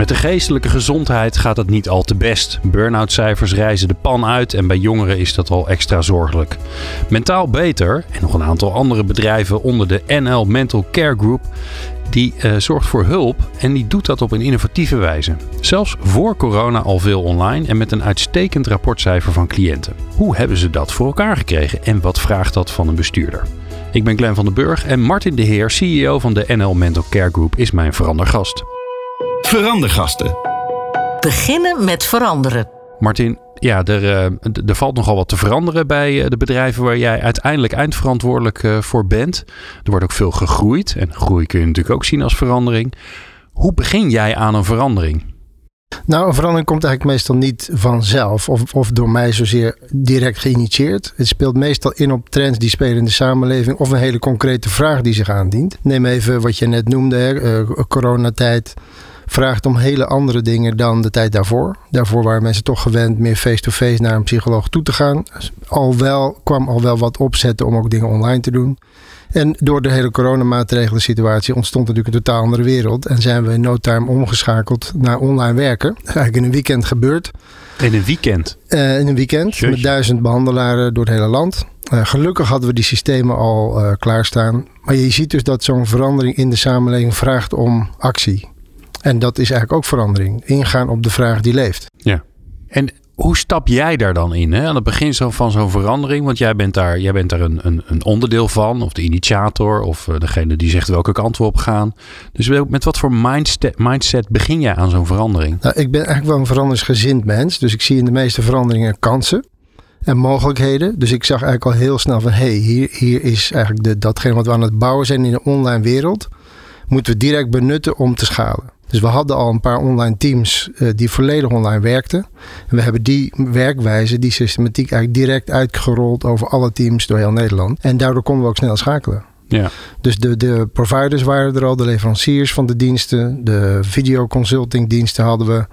Met de geestelijke gezondheid gaat het niet al te best. Burn-out cijfers reizen de pan uit en bij jongeren is dat al extra zorgelijk. Mentaal Beter en nog een aantal andere bedrijven onder de NL Mental Care Group die uh, zorgt voor hulp en die doet dat op een innovatieve wijze. Zelfs voor corona al veel online en met een uitstekend rapportcijfer van cliënten. Hoe hebben ze dat voor elkaar gekregen en wat vraagt dat van een bestuurder? Ik ben Glenn van den Burg en Martin de Heer, CEO van de NL Mental Care Group, is mijn verandergast. Verandergasten. Beginnen met veranderen. Martin, ja, er, uh, er valt nogal wat te veranderen bij de bedrijven waar jij uiteindelijk eindverantwoordelijk uh, voor bent. Er wordt ook veel gegroeid en groei kun je natuurlijk ook zien als verandering. Hoe begin jij aan een verandering? Nou, een verandering komt eigenlijk meestal niet vanzelf of, of door mij zozeer direct geïnitieerd. Het speelt meestal in op trends die spelen in de samenleving of een hele concrete vraag die zich aandient. Neem even wat je net noemde, hè, coronatijd vraagt om hele andere dingen dan de tijd daarvoor. Daarvoor waren mensen toch gewend meer face-to-face -face naar een psycholoog toe te gaan. Al wel, kwam al wel wat opzetten om ook dingen online te doen. En door de hele coronamaatregelen situatie ontstond natuurlijk een totaal andere wereld. En zijn we in no time omgeschakeld naar online werken. Dat is eigenlijk in een weekend gebeurd. In een weekend? Uh, in een weekend met duizend behandelaren door het hele land. Uh, gelukkig hadden we die systemen al uh, klaarstaan. Maar je ziet dus dat zo'n verandering in de samenleving vraagt om actie. En dat is eigenlijk ook verandering. Ingaan op de vraag die leeft. Ja. En hoe stap jij daar dan in? Hè? Aan het begin zo van zo'n verandering. Want jij bent daar, jij bent daar een, een, een onderdeel van. Of de initiator. Of uh, degene die zegt welke kant we op gaan. Dus met wat voor mindset, mindset begin jij aan zo'n verandering? Nou, ik ben eigenlijk wel een veranderingsgezind mens. Dus ik zie in de meeste veranderingen kansen. En mogelijkheden. Dus ik zag eigenlijk al heel snel van... hé, hey, hier, hier is eigenlijk de, datgene wat we aan het bouwen zijn in de online wereld... moeten we direct benutten om te schalen. Dus we hadden al een paar online teams uh, die volledig online werkten. En we hebben die werkwijze, die systematiek eigenlijk direct uitgerold over alle teams door heel Nederland. En daardoor konden we ook snel schakelen. Ja. Dus de, de providers waren er al, de leveranciers van de diensten, de videoconsulting diensten hadden we,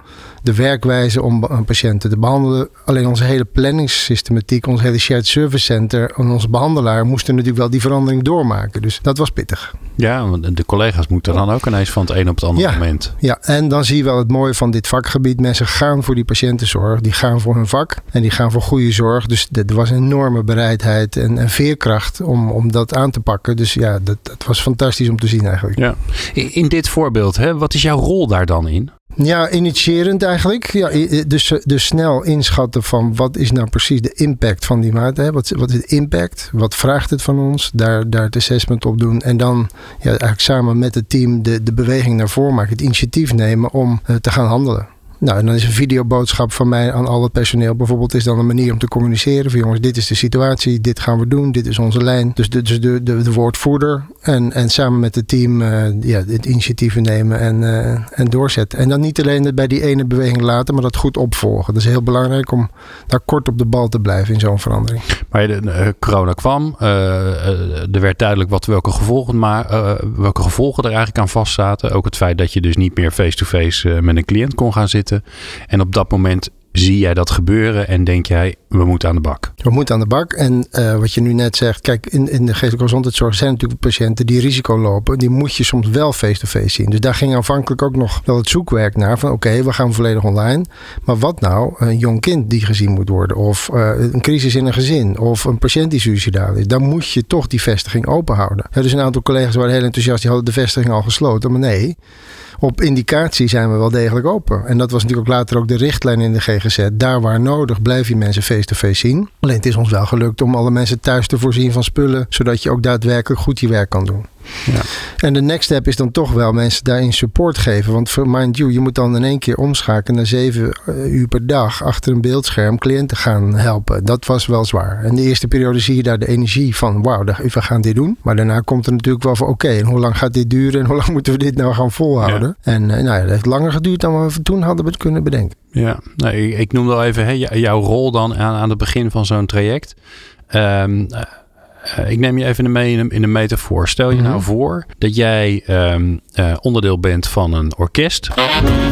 de werkwijze om patiënten te behandelen. Alleen onze hele planningssystematiek, ons hele shared service center en onze behandelaar moesten natuurlijk wel die verandering doormaken. Dus dat was pittig. Ja, want de collega's moeten dan ook ineens van het een op het andere ja, moment. Ja, en dan zie je wel het mooie van dit vakgebied. Mensen gaan voor die patiëntenzorg, die gaan voor hun vak en die gaan voor goede zorg. Dus er was een enorme bereidheid en, en veerkracht om, om dat aan te pakken. Dus ja, dat, dat was fantastisch om te zien eigenlijk. Ja. In dit voorbeeld, hè, wat is jouw rol daar dan in? Ja, initiërend eigenlijk. Ja, dus, dus snel inschatten van wat is nou precies de impact van die maat. Wat, wat is de impact? Wat vraagt het van ons? Daar, daar het assessment op doen. En dan ja, eigenlijk samen met het team de, de beweging naar voren maken. Het initiatief nemen om uh, te gaan handelen. Nou, en dan is een videoboodschap van mij aan al het personeel bijvoorbeeld is dan een manier om te communiceren. Van jongens, dit is de situatie, dit gaan we doen, dit is onze lijn. Dus de, dus de, de, de woordvoerder en, en samen met het team uh, ja, het initiatieven nemen en, uh, en doorzetten. En dan niet alleen bij die ene beweging laten, maar dat goed opvolgen. Dat is heel belangrijk om daar kort op de bal te blijven in zo'n verandering. Maar de, uh, corona kwam, er werd duidelijk wat, welke, gevolgen, maar, welke gevolgen er eigenlijk aan vastzaten. Ook het feit dat je dus niet meer face-to-face -face, met een cliënt kon gaan zitten. En op dat moment zie jij dat gebeuren en denk jij, we moeten aan de bak? We moeten aan de bak. En uh, wat je nu net zegt, kijk, in, in de geestelijke gezondheidszorg zijn natuurlijk patiënten die risico lopen. Die moet je soms wel face-to-face -face zien. Dus daar ging aanvankelijk ook nog wel het zoekwerk naar van oké, we gaan volledig online. Maar wat nou een jong kind die gezien moet worden? Of uh, een crisis in een gezin? Of een patiënt die suicidaal is? Dan moet je toch die vestiging open houden. Ja, dus een aantal collega's waren heel enthousiast, die hadden de vestiging al gesloten. Maar nee, op indicatie zijn we wel degelijk open. En dat was natuurlijk ook later ook de richtlijn in de GGZ. Daar waar nodig blijf je mensen face-to-face zien. Alleen het is ons wel gelukt om alle mensen thuis te voorzien van spullen. Zodat je ook daadwerkelijk goed je werk kan doen. Ja. En de next step is dan toch wel mensen daarin support geven. Want mind you, je moet dan in één keer omschakelen naar zeven eh, uur per dag achter een beeldscherm cliënten gaan helpen. Dat was wel zwaar. En de eerste periode zie je daar de energie van, wauw, we gaan dit doen. Maar daarna komt er natuurlijk wel van, oké, en hoe lang gaat dit duren en hoe lang moeten we dit nou gaan volhouden? En uh, nou ja, dat heeft langer geduurd dan we toen hadden we het kunnen bedenken. Ja, nou, ik, ik noemde al even hè, jouw rol dan aan, aan het begin van zo'n traject. Um, uh, ik neem je even mee in een, in een metafoor. Stel je mm -hmm. nou voor dat jij um, uh, onderdeel bent van een orkest.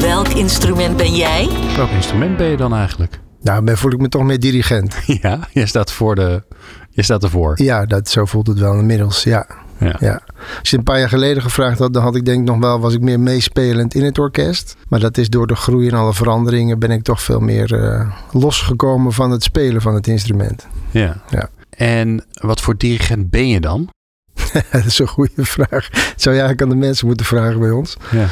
Welk instrument ben jij? Welk instrument ben je dan eigenlijk? Nou, dan voel ik me toch meer dirigent. ja, je staat, voor de, je staat ervoor. Ja, dat, zo voelt het wel inmiddels, ja. Ja. ja. Als je een paar jaar geleden gevraagd had, dan had ik denk nog wel, was ik meer meespelend in het orkest. Maar dat is door de groei en alle veranderingen ben ik toch veel meer uh, losgekomen van het spelen van het instrument. Ja. ja. En wat voor dirigent ben je dan? dat is een goede vraag. Dat zou je eigenlijk aan de mensen moeten vragen bij ons. Ja.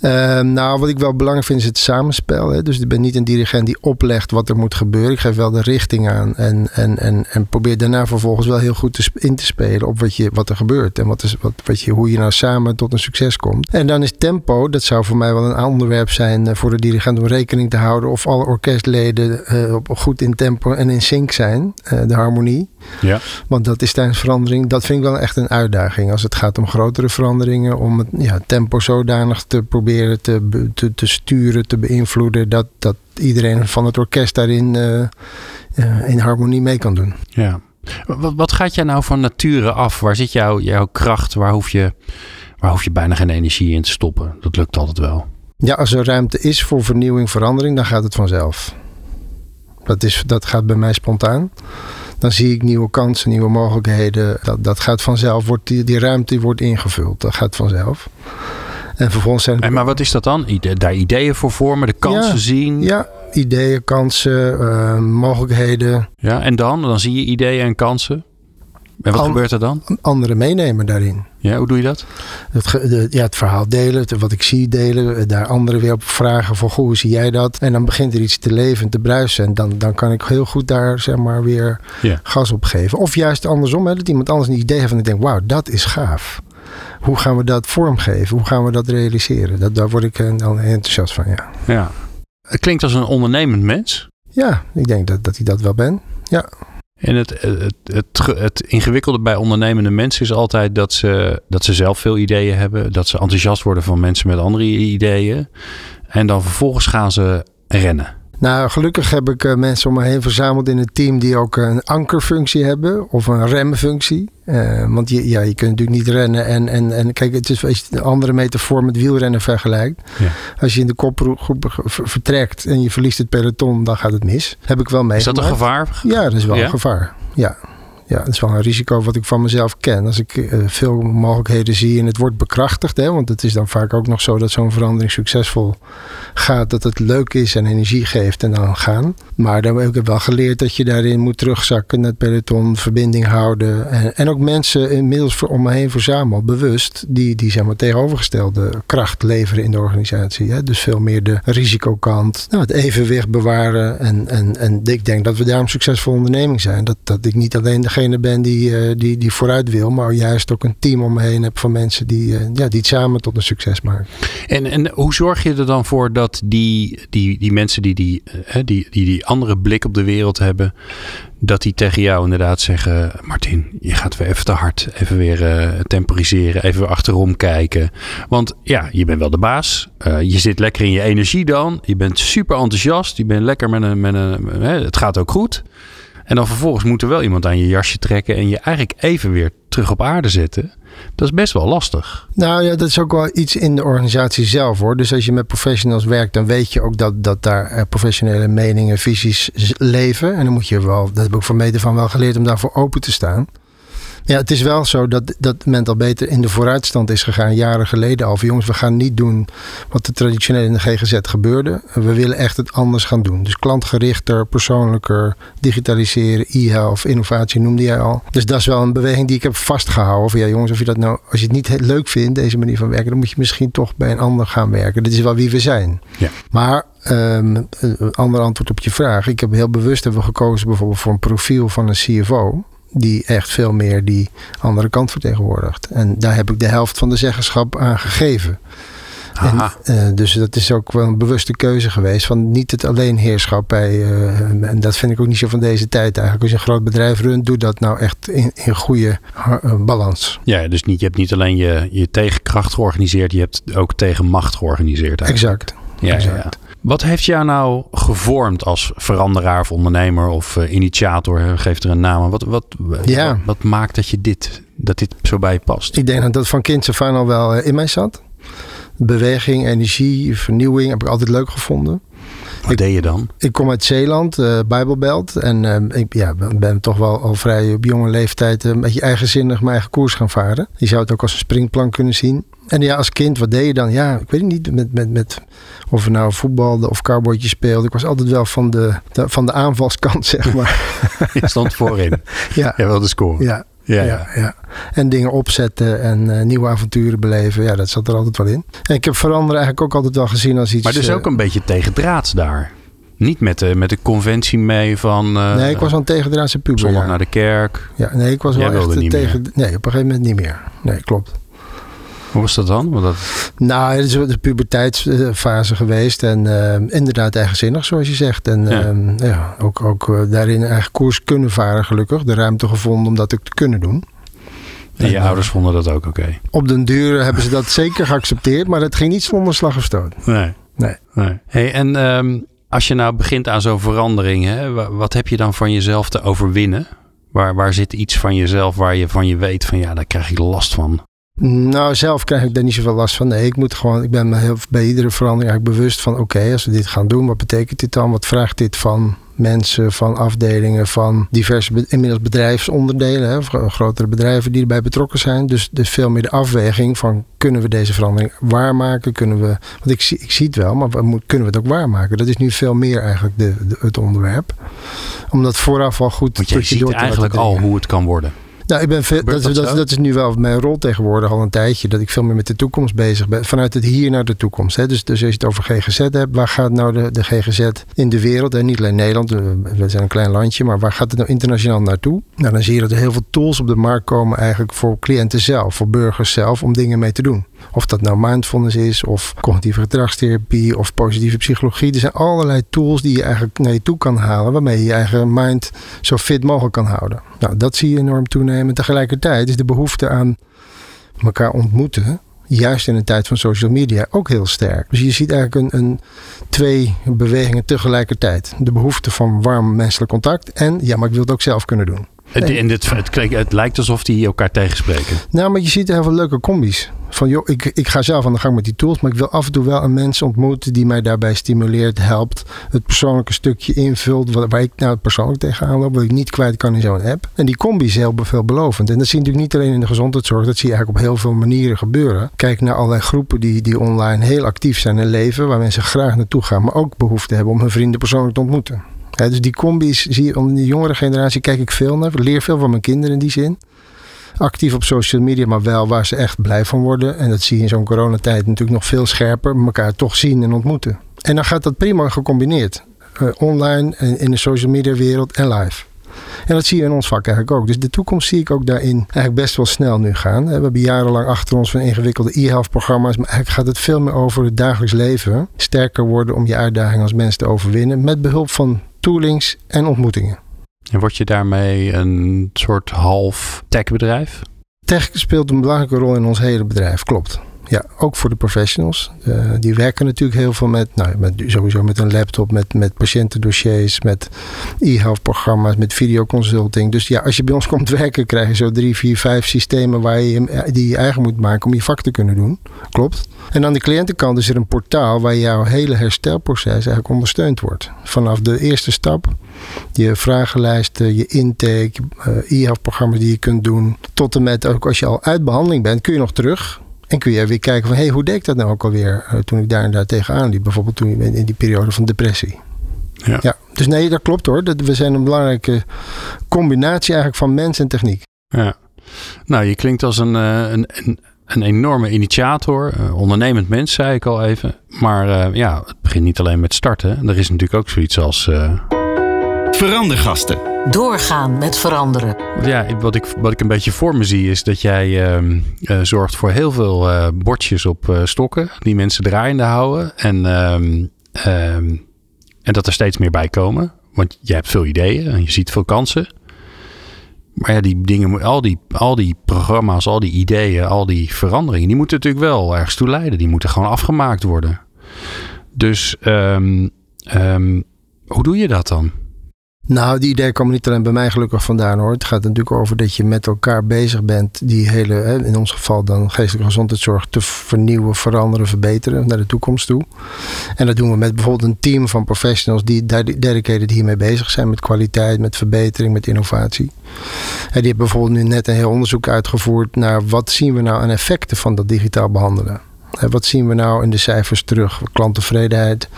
Uh, nou, wat ik wel belangrijk vind is het samenspel. Hè? Dus ik ben niet een dirigent die oplegt wat er moet gebeuren. Ik geef wel de richting aan. En, en, en, en probeer daarna vervolgens wel heel goed te, in te spelen op wat, je, wat er gebeurt. En wat is, wat, wat je, hoe je nou samen tot een succes komt. En dan is tempo, dat zou voor mij wel een onderwerp zijn eh, voor de dirigent om rekening te houden. Of alle orkestleden uh, goed in tempo en in sync zijn. Uh, de harmonie. Ja. Want dat is tijdens verandering, dat vind ik wel echt een uitdaging. Als het gaat om grotere veranderingen, om het ja, tempo zodanig te proberen te, te, te sturen, te beïnvloeden, dat, dat iedereen van het orkest daarin uh, uh, in harmonie mee kan doen. Ja. Wat, wat gaat jij nou van nature af? Waar zit jouw, jouw kracht? Waar hoef, je, waar hoef je bijna geen energie in te stoppen? Dat lukt altijd wel. Ja, als er ruimte is voor vernieuwing, verandering, dan gaat het vanzelf. Dat, is, dat gaat bij mij spontaan dan zie ik nieuwe kansen, nieuwe mogelijkheden. Dat, dat gaat vanzelf, wordt die, die ruimte wordt ingevuld. Dat gaat vanzelf. En vervolgens zijn en maar wat is dat dan? Ide daar ideeën voor vormen, de kansen ja, zien? Ja, ideeën, kansen, uh, mogelijkheden. Ja, en dan? Dan zie je ideeën en kansen. En wat An gebeurt er dan? Anderen meenemen daarin. Ja, hoe doe je dat? Het, de, ja, het verhaal delen, het, wat ik zie delen, daar anderen weer op vragen van goh, hoe zie jij dat? En dan begint er iets te leven, te bruisen. En dan, dan kan ik heel goed daar zeg maar weer ja. gas op geven. Of juist andersom, hè, dat iemand anders een idee heeft en ik denk, wauw, dat is gaaf. Hoe gaan we dat vormgeven? Hoe gaan we dat realiseren? Dat, daar word ik dan enthousiast van, ja. Ja. Het klinkt als een ondernemend mens. Ja, ik denk dat, dat ik dat wel ben. Ja. En het, het, het, ingewikkelde bij ondernemende mensen is altijd dat ze, dat ze zelf veel ideeën hebben. Dat ze enthousiast worden van mensen met andere ideeën. En dan vervolgens gaan ze rennen. Nou, gelukkig heb ik uh, mensen om me heen verzameld in het team die ook een ankerfunctie hebben of een remfunctie. Uh, want je, ja, je kunt natuurlijk niet rennen en, en, en kijk, het is als je een andere metafoor met wielrennen vergelijkt. Ja. Als je in de kopgroep vertrekt en je verliest het peloton, dan gaat het mis. Heb ik wel mee. Is dat een gevaar? Ja, dat is wel Ja? een gevaar. Ja. Ja, dat is wel een risico wat ik van mezelf ken. Als ik uh, veel mogelijkheden zie en het wordt bekrachtigd. Hè, want het is dan vaak ook nog zo dat zo'n verandering succesvol gaat. Dat het leuk is en energie geeft en dan gaan. Maar dan heb ik wel geleerd dat je daarin moet terugzakken. Het peloton, verbinding houden. En, en ook mensen inmiddels voor, om me heen verzamel. Bewust die, die zeg maar, tegenovergestelde kracht leveren in de organisatie. Hè. Dus veel meer de risicokant. Nou, het evenwicht bewaren. En, en, en ik denk dat we daarom een succesvolle onderneming zijn. Dat, dat ik niet alleen de degene ben die, uh, die, die vooruit wil, maar juist ook een team om me heen heb van mensen die, uh, ja, die het samen tot een succes maken. En, en hoe zorg je er dan voor dat die, die, die mensen die die, uh, die, die die andere blik op de wereld hebben, dat die tegen jou inderdaad zeggen: Martin, je gaat weer even te hard, even weer temporiseren, even achterom kijken. Want ja, je bent wel de baas, je zit lekker in je energie dan, je bent super enthousiast, je bent lekker met een, met een het gaat ook goed. En dan vervolgens moet er wel iemand aan je jasje trekken en je eigenlijk even weer terug op aarde zetten. Dat is best wel lastig. Nou ja, dat is ook wel iets in de organisatie zelf hoor. Dus als je met professionals werkt, dan weet je ook dat, dat daar professionele meningen, visies leven. En dan moet je wel, dat heb ik van mede van wel geleerd om daarvoor open te staan. Ja, het is wel zo dat, dat men al beter in de vooruitstand is gegaan, jaren geleden al. Van jongens, we gaan niet doen wat er traditioneel in de GGZ gebeurde. We willen echt het anders gaan doen. Dus klantgerichter, persoonlijker, digitaliseren, e-health, innovatie noemde jij al. Dus dat is wel een beweging die ik heb vastgehouden. Van ja, jongens, of je dat nou, als je het niet leuk vindt, deze manier van werken, dan moet je misschien toch bij een ander gaan werken. Dit is wel wie we zijn. Ja. Maar um, een ander antwoord op je vraag. Ik heb heel bewust hebben gekozen bijvoorbeeld voor een profiel van een CFO die echt veel meer die andere kant vertegenwoordigt. En daar heb ik de helft van de zeggenschap aan gegeven. En, uh, dus dat is ook wel een bewuste keuze geweest. Van niet het alleen heerschap bij. Uh, en dat vind ik ook niet zo van deze tijd eigenlijk. Als je een groot bedrijf runt, doe dat nou echt in, in goede uh, balans. Ja, dus niet, je hebt niet alleen je, je tegenkracht georganiseerd, je hebt ook tegenmacht georganiseerd. Eigenlijk. Exact. Ja, exact. ja. Wat heeft jou nou gevormd als veranderaar of ondernemer of uh, initiator? Geef er een naam. Wat, wat, ja. wat, wat, maakt dat, je dit, dat dit zo bij je past? Ik denk dat dat van kinds af aan al wel in mij zat. Beweging, energie, vernieuwing heb ik altijd leuk gevonden. Wat ik, deed je dan? Ik kom uit Zeeland, uh, Bijbelbelt. En uh, ik ja, ben toch wel al vrij op jonge leeftijd een beetje eigenzinnig mijn eigen koers gaan varen. Je zou het ook als een springplank kunnen zien. En ja, als kind, wat deed je dan? Ja, ik weet niet, met, met, met of we nou voetbalde of cowboytje speelde. Ik was altijd wel van de, de, van de aanvalskant, zeg maar. Je stond voorin. ja. Je wilde scoren. Ja. Ja, ja. ja, En dingen opzetten en uh, nieuwe avonturen beleven. Ja, dat zat er altijd wel in. En ik heb veranderen eigenlijk ook altijd wel gezien als iets... Maar dus ook uh, een beetje tegendraads daar. Niet met de, met de conventie mee van... Uh, nee, ik was wel een tegendraadse puber. Zondag ja. naar de kerk. Ja, nee, ik was Jij wel echt tegen... Meer. Nee, op een gegeven moment niet meer. Nee, klopt. Hoe was dat dan? Dat... Nou, het is de puberteitsfase geweest. En uh, inderdaad eigenzinnig, zoals je zegt. En Ja. ja, ook, ook uh, daarin eigen koers kunnen varen, gelukkig. De ruimte gevonden om dat ook te kunnen doen. En je En, ouders vonden dat ook oké? Op den duur hebben ze dat zeker geaccepteerd. Maar het ging niet zonder slag of stoot. Nee. Nee. nee. Hey, en um, als je nou begint aan zo'n verandering, hè, wat heb je dan van jezelf te overwinnen? Waar, waar zit iets van jezelf waar je van je weet van ja, daar krijg ik last van? Nou, zelf krijg ik daar niet zoveel last van. Nee, ik moet gewoon, ik ben me heel, bij iedere verandering eigenlijk bewust van: oké, okay, als we dit gaan doen, wat betekent dit dan? Wat vraagt dit van mensen, van afdelingen, van diverse inmiddels bedrijfsonderdelen, hè, grotere bedrijven die erbij betrokken zijn. Dus, dus veel meer de afweging van: kunnen we deze verandering waarmaken? Kunnen we, want ik, zie, ik zie het wel, maar kunnen we het ook waarmaken? Dat is nu veel meer eigenlijk de, de, het onderwerp. Omdat vooraf al goed. Want je ziet eigenlijk al hoe het kan worden. Nou, ik ben veel, dat, dat, dat, dat, is nu wel mijn rol tegenwoordig al een tijdje. Dat ik veel meer met de toekomst bezig ben. Vanuit het hier naar de toekomst. Hè. Dus, dus als je het over GGZ hebt. Waar gaat nou de, de GGZ in de wereld? En niet alleen Nederland. We zijn een klein landje. Maar waar gaat het nou internationaal naartoe? Nou, dan zie je dat er heel veel tools op de markt komen. Eigenlijk voor cliënten zelf. Voor burgers zelf. Om dingen mee te doen. Of dat nou mindfulness is. Of cognitieve gedragstherapie. Of positieve psychologie. Er zijn allerlei tools die je eigenlijk naar je toe kan halen. Waarmee je je eigen mind zo fit mogelijk kan houden. Nou, dat zie je enorm toenemen. Tegelijkertijd is de behoefte aan elkaar ontmoeten, juist in een tijd van social media, ook heel sterk. Dus je ziet eigenlijk een, een twee bewegingen tegelijkertijd. De behoefte van warm menselijk contact en ja, maar ik wil het ook zelf kunnen doen. Het, en het, het, het, lijkt alsof die elkaar tegenspreken. Nou, maar je ziet heel veel leuke combi's. Van joh, ik, ik ga zelf aan de gang met die tools, maar ik wil af en toe wel een mens ontmoeten die mij daarbij stimuleert, helpt, het persoonlijke stukje invult, waar, waar ik nou persoonlijk tegenaan loop, wat ik niet kwijt kan in zo'n app. En die combi is heel veelbelovend. En dat zie je natuurlijk niet alleen in de gezondheidszorg, dat zie je eigenlijk op heel veel manieren gebeuren. Kijk naar allerlei groepen die, die online heel actief zijn en leven, waar mensen graag naartoe gaan, maar ook behoefte hebben om hun vrienden persoonlijk te ontmoeten. Dus die combi's zie je onder de jongere generatie kijk ik veel naar. Leer veel van mijn kinderen in die zin. Actief op social media, maar wel waar ze echt blij van worden. En dat zie je in zo'n coronatijd natuurlijk nog veel scherper. elkaar toch zien en ontmoeten. En dan gaat dat prima gecombineerd. Uh, online in de social media wereld en live. En dat zie je in ons vak eigenlijk ook. Dus de toekomst zie ik ook daarin eigenlijk best wel snel nu gaan. We hebben jarenlang achter ons van ingewikkelde e-health programma's. Maar eigenlijk gaat het veel meer over het dagelijks leven. Sterker worden om je uitdaging als mens te overwinnen. Met behulp van toolings en ontmoetingen. En word je daarmee een soort half techbedrijf? Tech speelt een belangrijke rol in ons hele bedrijf, klopt. Ja, ook voor de professionals. Uh, die werken natuurlijk heel veel met, nou, met, sowieso met een laptop, met, met patiëntendossiers, met e-health programma's, met videoconsulting. Dus ja, als je bij ons komt werken, krijg je zo drie, vier, vijf systemen waar je die je eigen moet maken om je vak te kunnen doen. Klopt. En aan de cliëntenkant is er een portaal waar jouw hele herstelproces eigenlijk ondersteund wordt. Vanaf de eerste stap, je vragenlijsten, je intake, e-health programma's die je kunt doen, tot en met ook als je al uit behandeling bent, kun je nog terug. En kun je weer kijken van, hé, hey, hoe deed ik dat nou ook alweer uh, toen ik daar en daar tegenaan liep? Bijvoorbeeld toen in die periode van depressie. Ja. ja. Dus nee, dat klopt hoor. Dat, we zijn een belangrijke combinatie eigenlijk van mens en techniek. Ja. Nou, je klinkt als een, uh, een, een, een, enorme initiator. Uh, ondernemend mens, zei ik al even. Maar ja, het begint niet alleen met starten. Er is natuurlijk ook zoiets als... Verandergasten. Doorgaan met veranderen. Ja, wat ik, wat ik een beetje voor me zie is dat jij ehm, eh, zorgt voor heel veel eh, bordjes op eh, stokken. Die mensen draaiende houden. En, ehm, ehm, en dat er steeds meer bij komen. Want je hebt veel ideeën en je ziet veel kansen. Maar ja, die dingen, al die, al die programma's, al die ideeën, al die veranderingen, die moeten natuurlijk wel ergens toe leiden. Die moeten gewoon afgemaakt worden. Dus hoe doe je dat dan? Nou, die ideeën komen niet alleen bij mij gelukkig vandaan hoor. Het gaat natuurlijk over dat je met elkaar bezig bent die hele, in ons geval dan geestelijke gezondheidszorg, te vernieuwen, veranderen, verbeteren naar de toekomst toe. En dat doen we met bijvoorbeeld een team van professionals die dedicated hiermee bezig zijn met kwaliteit, met verbetering, met innovatie. En die hebben bijvoorbeeld nu net een heel onderzoek uitgevoerd naar wat zien we nou aan effecten van dat digitaal behandelen. Wat zien we nou in de cijfers terug? Klanttevredenheid,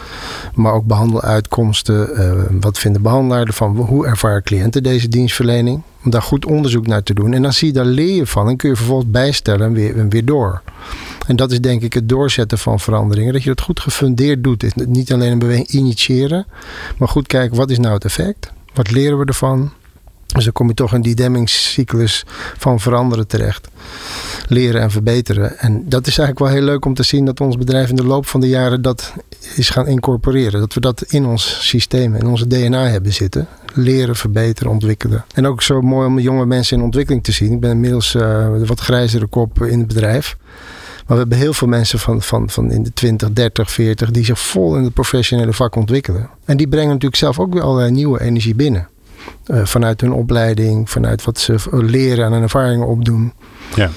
maar ook behandeluitkomsten. Eh, wat vinden behandelaars ervan? Hoe ervaren cliënten deze dienstverlening? Om daar goed onderzoek naar te doen. En dan zie je, daar leer je van en kun je vervolgens bijstellen en weer, en weer door. En dat is denk ik het doorzetten van veranderingen. Dat je dat goed gefundeerd doet. Niet alleen een beweging initiëren, maar goed kijken wat is nou het effect? Wat leren we ervan? Dus dan kom je toch in die demmingscyclus van veranderen terecht. Leren en verbeteren. En dat is eigenlijk wel heel leuk om te zien dat ons bedrijf in de loop van de jaren dat is gaan incorporeren. Dat we dat in ons systeem, in onze DNA hebben zitten. Leren, verbeteren, ontwikkelen. En ook zo mooi om jonge mensen in ontwikkeling te zien. Ik ben inmiddels uh, wat grijzere kop in het bedrijf. Maar we hebben heel veel mensen van, van, van in de 20, 30, 40 die zich vol in het professionele vak ontwikkelen. En die brengen natuurlijk zelf ook weer allerlei nieuwe energie binnen. Uh, vanuit hun opleiding, vanuit wat ze leren en ervaringen opdoen. Ja.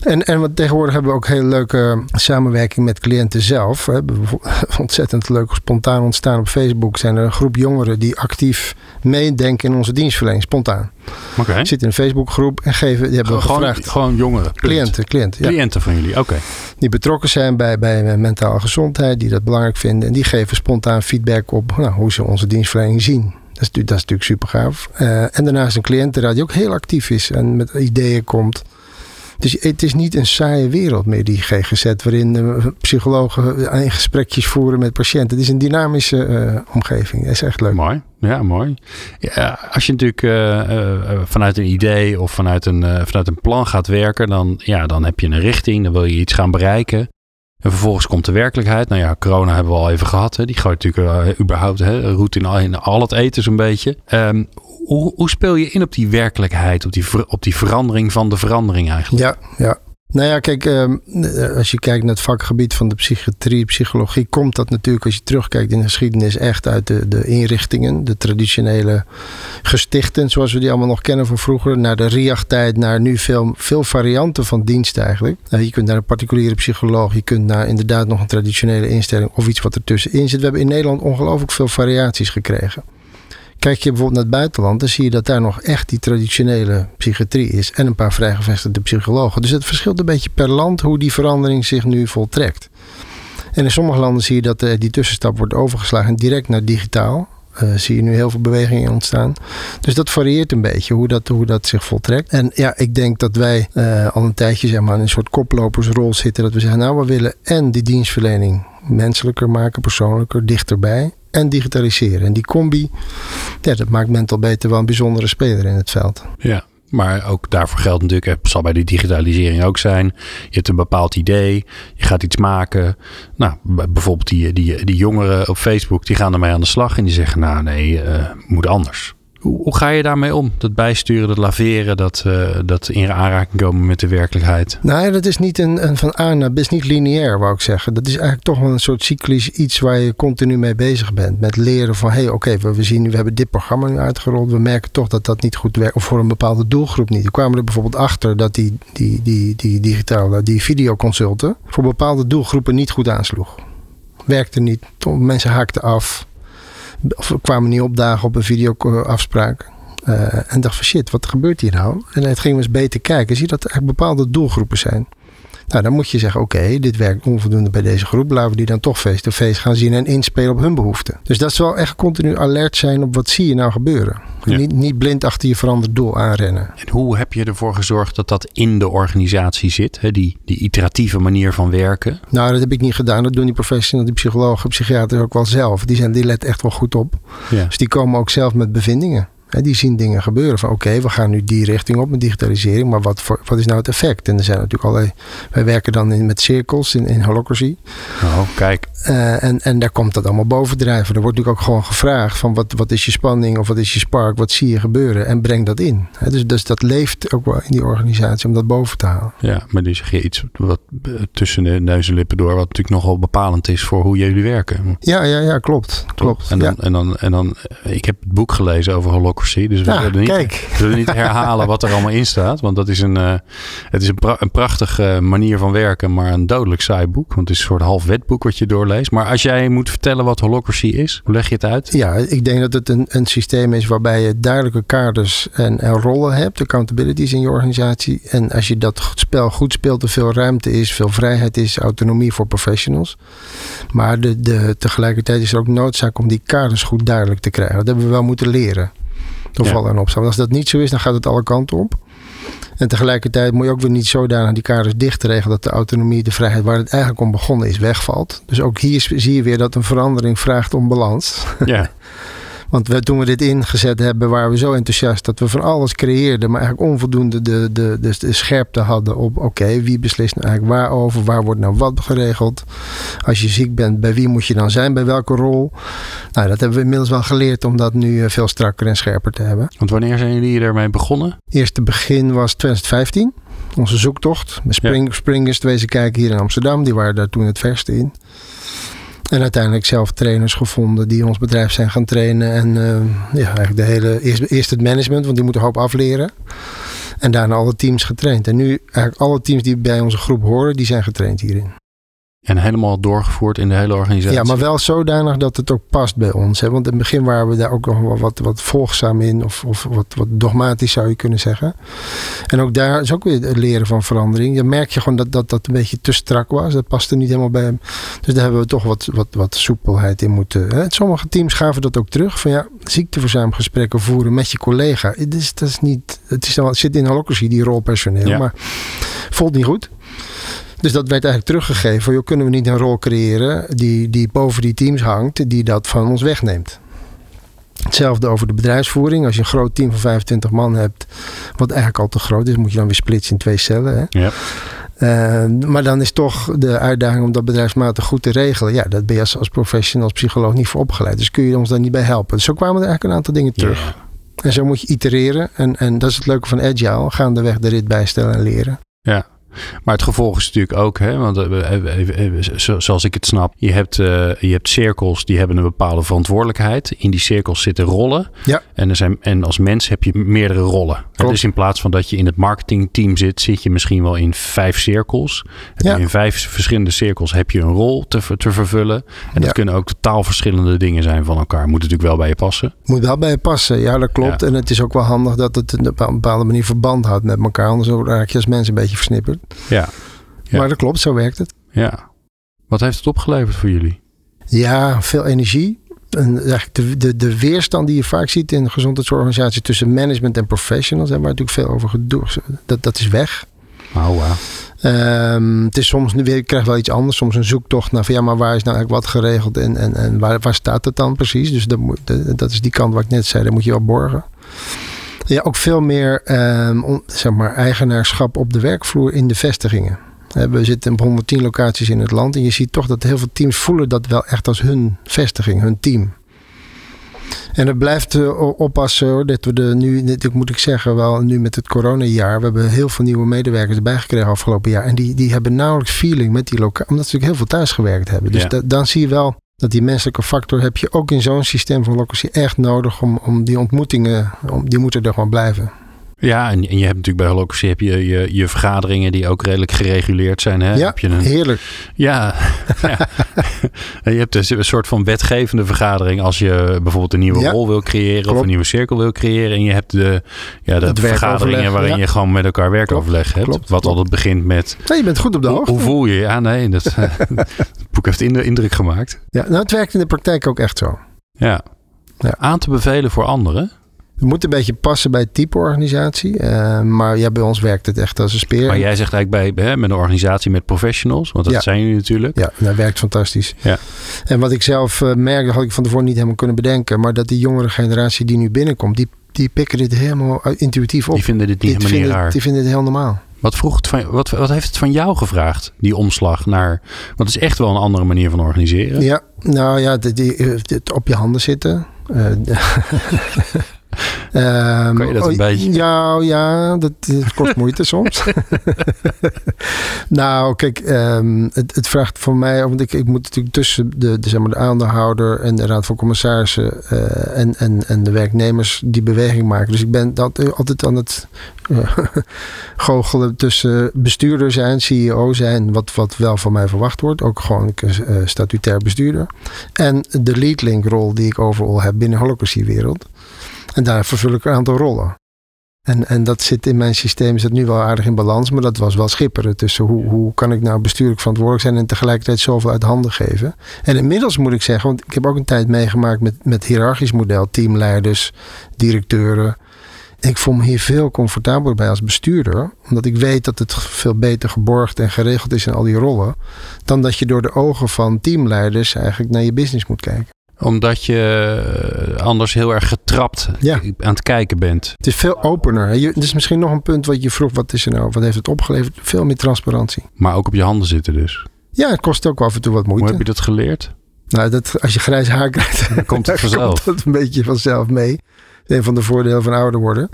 En, en wat tegenwoordig hebben we ook hele leuke samenwerking met cliënten zelf. We hebben ontzettend leuk spontaan ontstaan op Facebook. Zijn er een groep jongeren die actief meedenken in onze dienstverlening, spontaan. Oké. Okay. Zitten in een Facebookgroep en geven, die hebben gewoon, gevraagd. Gewoon jongeren? Cliënten, cliënten. Ja. Cliënten van jullie, oké. Die betrokken zijn bij, bij mentale gezondheid, die dat belangrijk vinden. En die geven spontaan feedback op nou, hoe ze onze dienstverlening zien. Dat is, dat natuurlijk super gaaf. Uh, en daarnaast een cliëntenraad die ook heel actief is en met ideeën komt. Dus het is niet een saaie wereld meer, die GGZ, waarin de psychologen in gesprekjes voeren met patiënten. Het is een dynamische omgeving. Dat is echt leuk. Mooi, ja, mooi. Ja, als je natuurlijk vanuit een idee of vanuit een, vanuit een plan gaat werken, dan, ja, dan heb je een richting, dan wil je iets gaan bereiken. En vervolgens komt de werkelijkheid. Nou ja, corona hebben we al even gehad. Hè. Die gooit natuurlijk überhaupt hè, roet in al, in al het eten zo'n beetje. Um, hoe, hoe speel je in op die werkelijkheid, op die, op die verandering van de verandering eigenlijk? Ja, ja. Nou ja, kijk, ehm, als je kijkt naar het vakgebied van de psychiatrie, psychologie, komt dat natuurlijk, als je terugkijkt in de geschiedenis, echt uit de, de inrichtingen, de traditionele gestichten, zoals we die allemaal nog kennen van vroeger, naar de RIAG-tijd, naar nu veel, veel varianten van dienst eigenlijk. Nou, je kunt naar een particuliere psycholoog, je kunt naar inderdaad nog een traditionele instelling of iets wat ertussenin zit. We hebben in Nederland ongelooflijk veel variaties gekregen. Kijk je bijvoorbeeld naar het buitenland, dan zie je dat daar nog echt die traditionele psychiatrie is en een paar vrijgevestigde psychologen. Dus het verschilt een beetje per land hoe die verandering zich nu voltrekt. En in sommige landen zie je dat eh, die tussenstap wordt overgeslagen direct naar digitaal. Uh, zie je nu heel veel bewegingen ontstaan. Dus dat varieert een beetje hoe dat, hoe dat zich voltrekt. En ja, ik denk dat wij uh, al een tijdje zeg maar, in een soort koplopersrol zitten. Dat we zeggen, nou, we willen en die dienstverlening menselijker maken, persoonlijker, dichterbij en digitaliseren. En die combi, ja, dat maakt Mental Beter wel een bijzondere speler in het veld. Ja, maar ook daarvoor geldt natuurlijk, het zal bij die digitalisering ook zijn. Je hebt een bepaald idee, je gaat iets maken. Nou, bijvoorbeeld die, die, die jongeren op Facebook, die gaan ermee aan de slag en die zeggen, nou nee, uh, moet anders. Hoe, ga je daarmee om? Dat bijsturen, dat laveren, dat, uh, dat in aanraking komen met de werkelijkheid? Nou ja, dat is niet een, een van A naar is niet lineair, wou ik zeggen. Dat is eigenlijk toch wel een soort cyclisch iets waar je continu mee bezig bent. Met leren van, hé, hey, oké, we, we zien nu, we hebben dit programma nu uitgerold. We merken toch dat dat niet goed werkt. Of voor een bepaalde doelgroep niet. We kwamen er bijvoorbeeld achter dat die, die, die, die digitale, die videoconsulten voor bepaalde doelgroepen niet goed aansloeg. Werkte niet. Mensen haakten af of kwamen niet opdagen op een videoafspraak. Uh, en dacht van shit, wat gebeurt hier nou? En het gingen we eens beter kijken. Zie je dat er bepaalde doelgroepen zijn. Nou, dan moet je zeggen, oké, dit werkt onvoldoende bij deze groep. Laten we die dan toch face-to-face gaan zien en inspelen op hun behoeften. Dus dat is wel echt continu alert zijn op wat zie je nou gebeuren. Ja. Niet, niet blind achter je veranderd doel aanrennen. En hoe heb je ervoor gezorgd dat dat in de organisatie zit? Hè? Die, die iteratieve manier van werken? Nou, dat heb ik niet gedaan. Dat doen die professionals, die psychologen, psychiaters ook wel zelf. Die, zijn, die letten echt wel goed op. Ja. Dus die komen ook zelf met bevindingen. Die zien dingen gebeuren van oké, we gaan nu die richting op met digitalisering, maar wat, voor, wat is nou het effect? En er zijn natuurlijk allerlei, wij werken dan in, met cirkels in, in Holocracy. Oh, kijk. Uh, en, en daar komt dat allemaal bovendrijven. Er wordt natuurlijk ook gewoon gevraagd van wat, wat is je spanning of wat is je spark, wat zie je gebeuren en breng dat in. Dus, dus dat leeft ook wel in die organisatie om dat boven te halen. Ja, maar nu zeg je iets wat tussen de neus en lippen door, wat natuurlijk nogal bepalend is voor hoe jullie werken. Ja, ja, ja, klopt. klopt. En dan, ja. en dan, en dan, ik heb het boek gelezen over holocracy, dus we Ja, zullen niet, we niet herhalen wat er allemaal in staat, want dat is een, eh, het is een, pra- een prachtige manier van werken, maar een dodelijk saai boek, want het is een soort half wetboek wat je doorleest. Maar als jij moet vertellen wat holocracy is, hoe leg je het uit? Ja, ik denk dat het een, een systeem is waarbij je duidelijke kaders en, en rollen hebt, accountabilities in je organisatie. En als je dat spel goed speelt, er veel ruimte is, veel vrijheid is, autonomie voor professionals. Maar de, de, tegelijkertijd is er ook noodzaak om die kaders goed duidelijk te krijgen. Dat hebben we wel moeten leren. Door Ja. vallen en opstaan. Want als dat niet zo is, dan gaat het alle kanten op. En tegelijkertijd moet je ook weer niet zodanig die kaders dicht regelen dat de autonomie, de vrijheid waar het eigenlijk om begonnen is, wegvalt. Dus ook hier zie je weer dat een verandering vraagt om balans. Ja, Want we, toen we dit ingezet hebben, waren we zo enthousiast dat we van alles creëerden, maar eigenlijk onvoldoende de, de, de, de scherpte hadden op: oké, wie beslist nou eigenlijk waarover? Waar wordt nou wat geregeld? Als je ziek bent, bij wie moet je dan zijn? Bij welke rol? Nou, dat hebben we inmiddels wel geleerd om dat nu eh, veel strakker en scherper te hebben. want wanneer zijn jullie ermee begonnen? Eerste begin was 2015, onze zoektocht. Met Spring, Springers wezen kijken hier in Amsterdam, die waren daar toen het verste in. En uiteindelijk zelf trainers gevonden die ons bedrijf zijn gaan trainen. En eh, ja, eigenlijk de hele, eerst, eerst het management, want die moeten een hoop afleren. En daarna alle teams getraind. En nu eigenlijk alle teams die bij onze groep horen, die zijn getraind hierin. En helemaal doorgevoerd in de hele organisatie? Ja, maar wel zodanig dat het ook past bij ons. Hè? Want in het begin waren we daar ook nog wel wat, wat volgzaam in. Of, of wat, wat dogmatisch zou je kunnen zeggen. En ook daar is ook weer het leren van verandering. Dan merk je gewoon dat, dat dat een beetje te strak was. Dat paste niet helemaal bij hem. Dus daar hebben we toch wat, wat, wat soepelheid in moeten. Hè? Sommige teams gaven dat ook terug. Van ja, ziekteverzuimgesprekken voeren met je collega. Het, is, dat is niet, het, is dan, het zit in holocracy, die rolpersoneel. Ja. Maar voelt niet goed. Dus dat werd eigenlijk teruggegeven. Van, joh, kunnen we niet een rol creëren die, die boven die teams hangt, die dat van ons wegneemt. Hetzelfde over de bedrijfsvoering. Als je een groot team van 25 man hebt, wat eigenlijk al te groot is, moet je dan weer splitsen in twee cellen. Hè? Ja. Eh, maar dan is toch de uitdaging om dat bedrijfsmatig goed te regelen. Ja, dat ben je als, als professional, als psycholoog niet voor opgeleid. Dus kun je ons daar niet bij helpen. Dus zo kwamen er eigenlijk een aantal dingen terug. Ja. En zo moet je itereren. En, en dat is het leuke van Agile. Gaandeweg de rit bijstellen en leren. Ja. Maar het gevolg is natuurlijk ook, hè, want eh, even- zo- zoals ik het snap, je hebt, eh, je hebt cirkels die hebben een bepaalde verantwoordelijkheid. In die cirkels zitten rollen. Ja. En, er zijn, en als mens heb je meerdere rollen. Klopt. Dus in plaats van dat je in het marketingteam zit, zit je misschien wel in vijf cirkels. Ja. In vijf verschillende cirkels heb je een rol te, te vervullen. En dat Ja. kunnen ook totaal verschillende dingen zijn van elkaar. Moet natuurlijk wel bij je passen. Moet wel bij je passen. Ja, dat klopt. Ja. En het is ook wel handig dat het op een bepaalde manier verband houdt met elkaar. Anders raak je als mens een beetje versnipperd. Ja. Ja. Maar dat klopt, zo werkt het. Ja. Wat heeft het opgeleverd voor jullie? Ja, veel energie. En eigenlijk de, de, de weerstand die je vaak ziet in gezondheidsorganisaties tussen management en professionals, daar waar natuurlijk veel over gedoe. Dat, dat is weg. Oh, wow. Ehm, het is soms je krijgt wel iets anders. Soms een zoektocht naar van ja, maar waar is nou eigenlijk wat geregeld en, en, en waar, waar staat het dan precies? Dus dat, moet, dat dat is die kant wat ik net zei, daar moet je wel borgen. Ja, ook veel meer ehm, zeg maar, eigenaarschap op de werkvloer in de vestigingen. We zitten op 110 locaties in het land en je ziet toch dat heel veel teams voelen dat wel echt als hun vestiging, hun team. En het blijft eh, oppassen hoor, dat we de nu, dit moet ik zeggen, wel nu met het coronajaar. We hebben heel veel nieuwe medewerkers erbij gekregen afgelopen jaar. En die, die hebben nauwelijks feeling met die locatie, omdat ze natuurlijk heel veel thuis gewerkt hebben. Dus Ja. da- dan zie je wel dat die menselijke factor heb je ook in zo'n systeem van locatie echt nodig om, om die ontmoetingen, om, die moeten er gewoon blijven. Ja, en, en je hebt natuurlijk bij Holocracy heb je, je je vergaderingen die ook redelijk gereguleerd zijn. Hè? Ja, heb je een, heerlijk. ja, ja. Je hebt dus een soort van wetgevende vergadering als je bijvoorbeeld een nieuwe Ja, rol wil creëren of een nieuwe cirkel wil creëren. En je hebt de, ja, de vergaderingen waarin je gewoon met elkaar werkoverleg hebt. klopt, wat altijd begint met Nee, je bent goed op de hoogte. hoe voel je je? Ja, nee, dat, het boek heeft indruk gemaakt. Ja, nou, het werkt in de praktijk ook echt zo. Ja. Ja. Aan te bevelen voor anderen. Het moet een beetje passen bij het type organisatie. eh, maar ja, bij ons werkt het echt als een speer. Maar jij zegt eigenlijk bij, hè, met een organisatie met professionals, want dat Ja. zijn jullie natuurlijk. Ja, dat werkt fantastisch. Ja. En wat ik zelf eh, merk, dat had ik van tevoren niet helemaal kunnen bedenken. Maar dat die jongere generatie die nu binnenkomt, die, die pikken dit helemaal intuïtief op. Die vinden dit niet Die helemaal vinden, raar. die vinden het heel normaal. Wat, vroeg het van, wat, wat heeft het van jou gevraagd, die omslag naar... Want het is echt wel een andere manier van organiseren. Ja, nou ja, die, die, eh, dit op je handen zitten. Eh, Ehm, Kan je dat een oh, beetje? Ja, ja dat, dat kost moeite soms. nou, kijk, ehm, het, het vraagt voor mij, want ik, ik moet natuurlijk tussen de, de, zeg maar, de aandeelhouder en de raad van commissarissen eh, en, en, en de werknemers die beweging maken. Dus ik ben dat, altijd aan het eh, goochelen tussen bestuurder zijn, CEO zijn, wat, wat wel van mij verwacht wordt. Ook gewoon een uh, statutair bestuurder. En de lead link rol die ik overal heb binnen de holocracy-wereld. En daar vervul ik een aantal rollen. En, en dat zit in mijn systeem, is dat nu wel aardig in balans, maar dat was wel schipperen tussen hoe, hoe kan ik nou bestuurlijk verantwoordelijk zijn en tegelijkertijd zoveel uit handen geven. En inmiddels moet ik zeggen, want ik heb ook een tijd meegemaakt met, met hiërarchisch model, teamleiders, directeuren. En ik voel me hier veel comfortabeler bij als bestuurder, omdat ik weet dat het veel beter geborgd en geregeld is in al die rollen, dan dat je door de ogen van teamleiders eigenlijk naar je business moet kijken omdat je anders heel erg getrapt ja. aan het kijken bent. Het is veel opener. Het is misschien nog een punt wat je vroeg. Wat is er nou? Wat heeft het opgeleverd? Veel meer transparantie. Maar ook op je handen zitten dus. Ja, het kost ook af en toe wat moeite. Hoe heb je dat geleerd? Nou, dat, als je grijs haar krijgt, dan komt het vanzelf. komt het een beetje vanzelf mee. Een van de voordelen van ouder worden.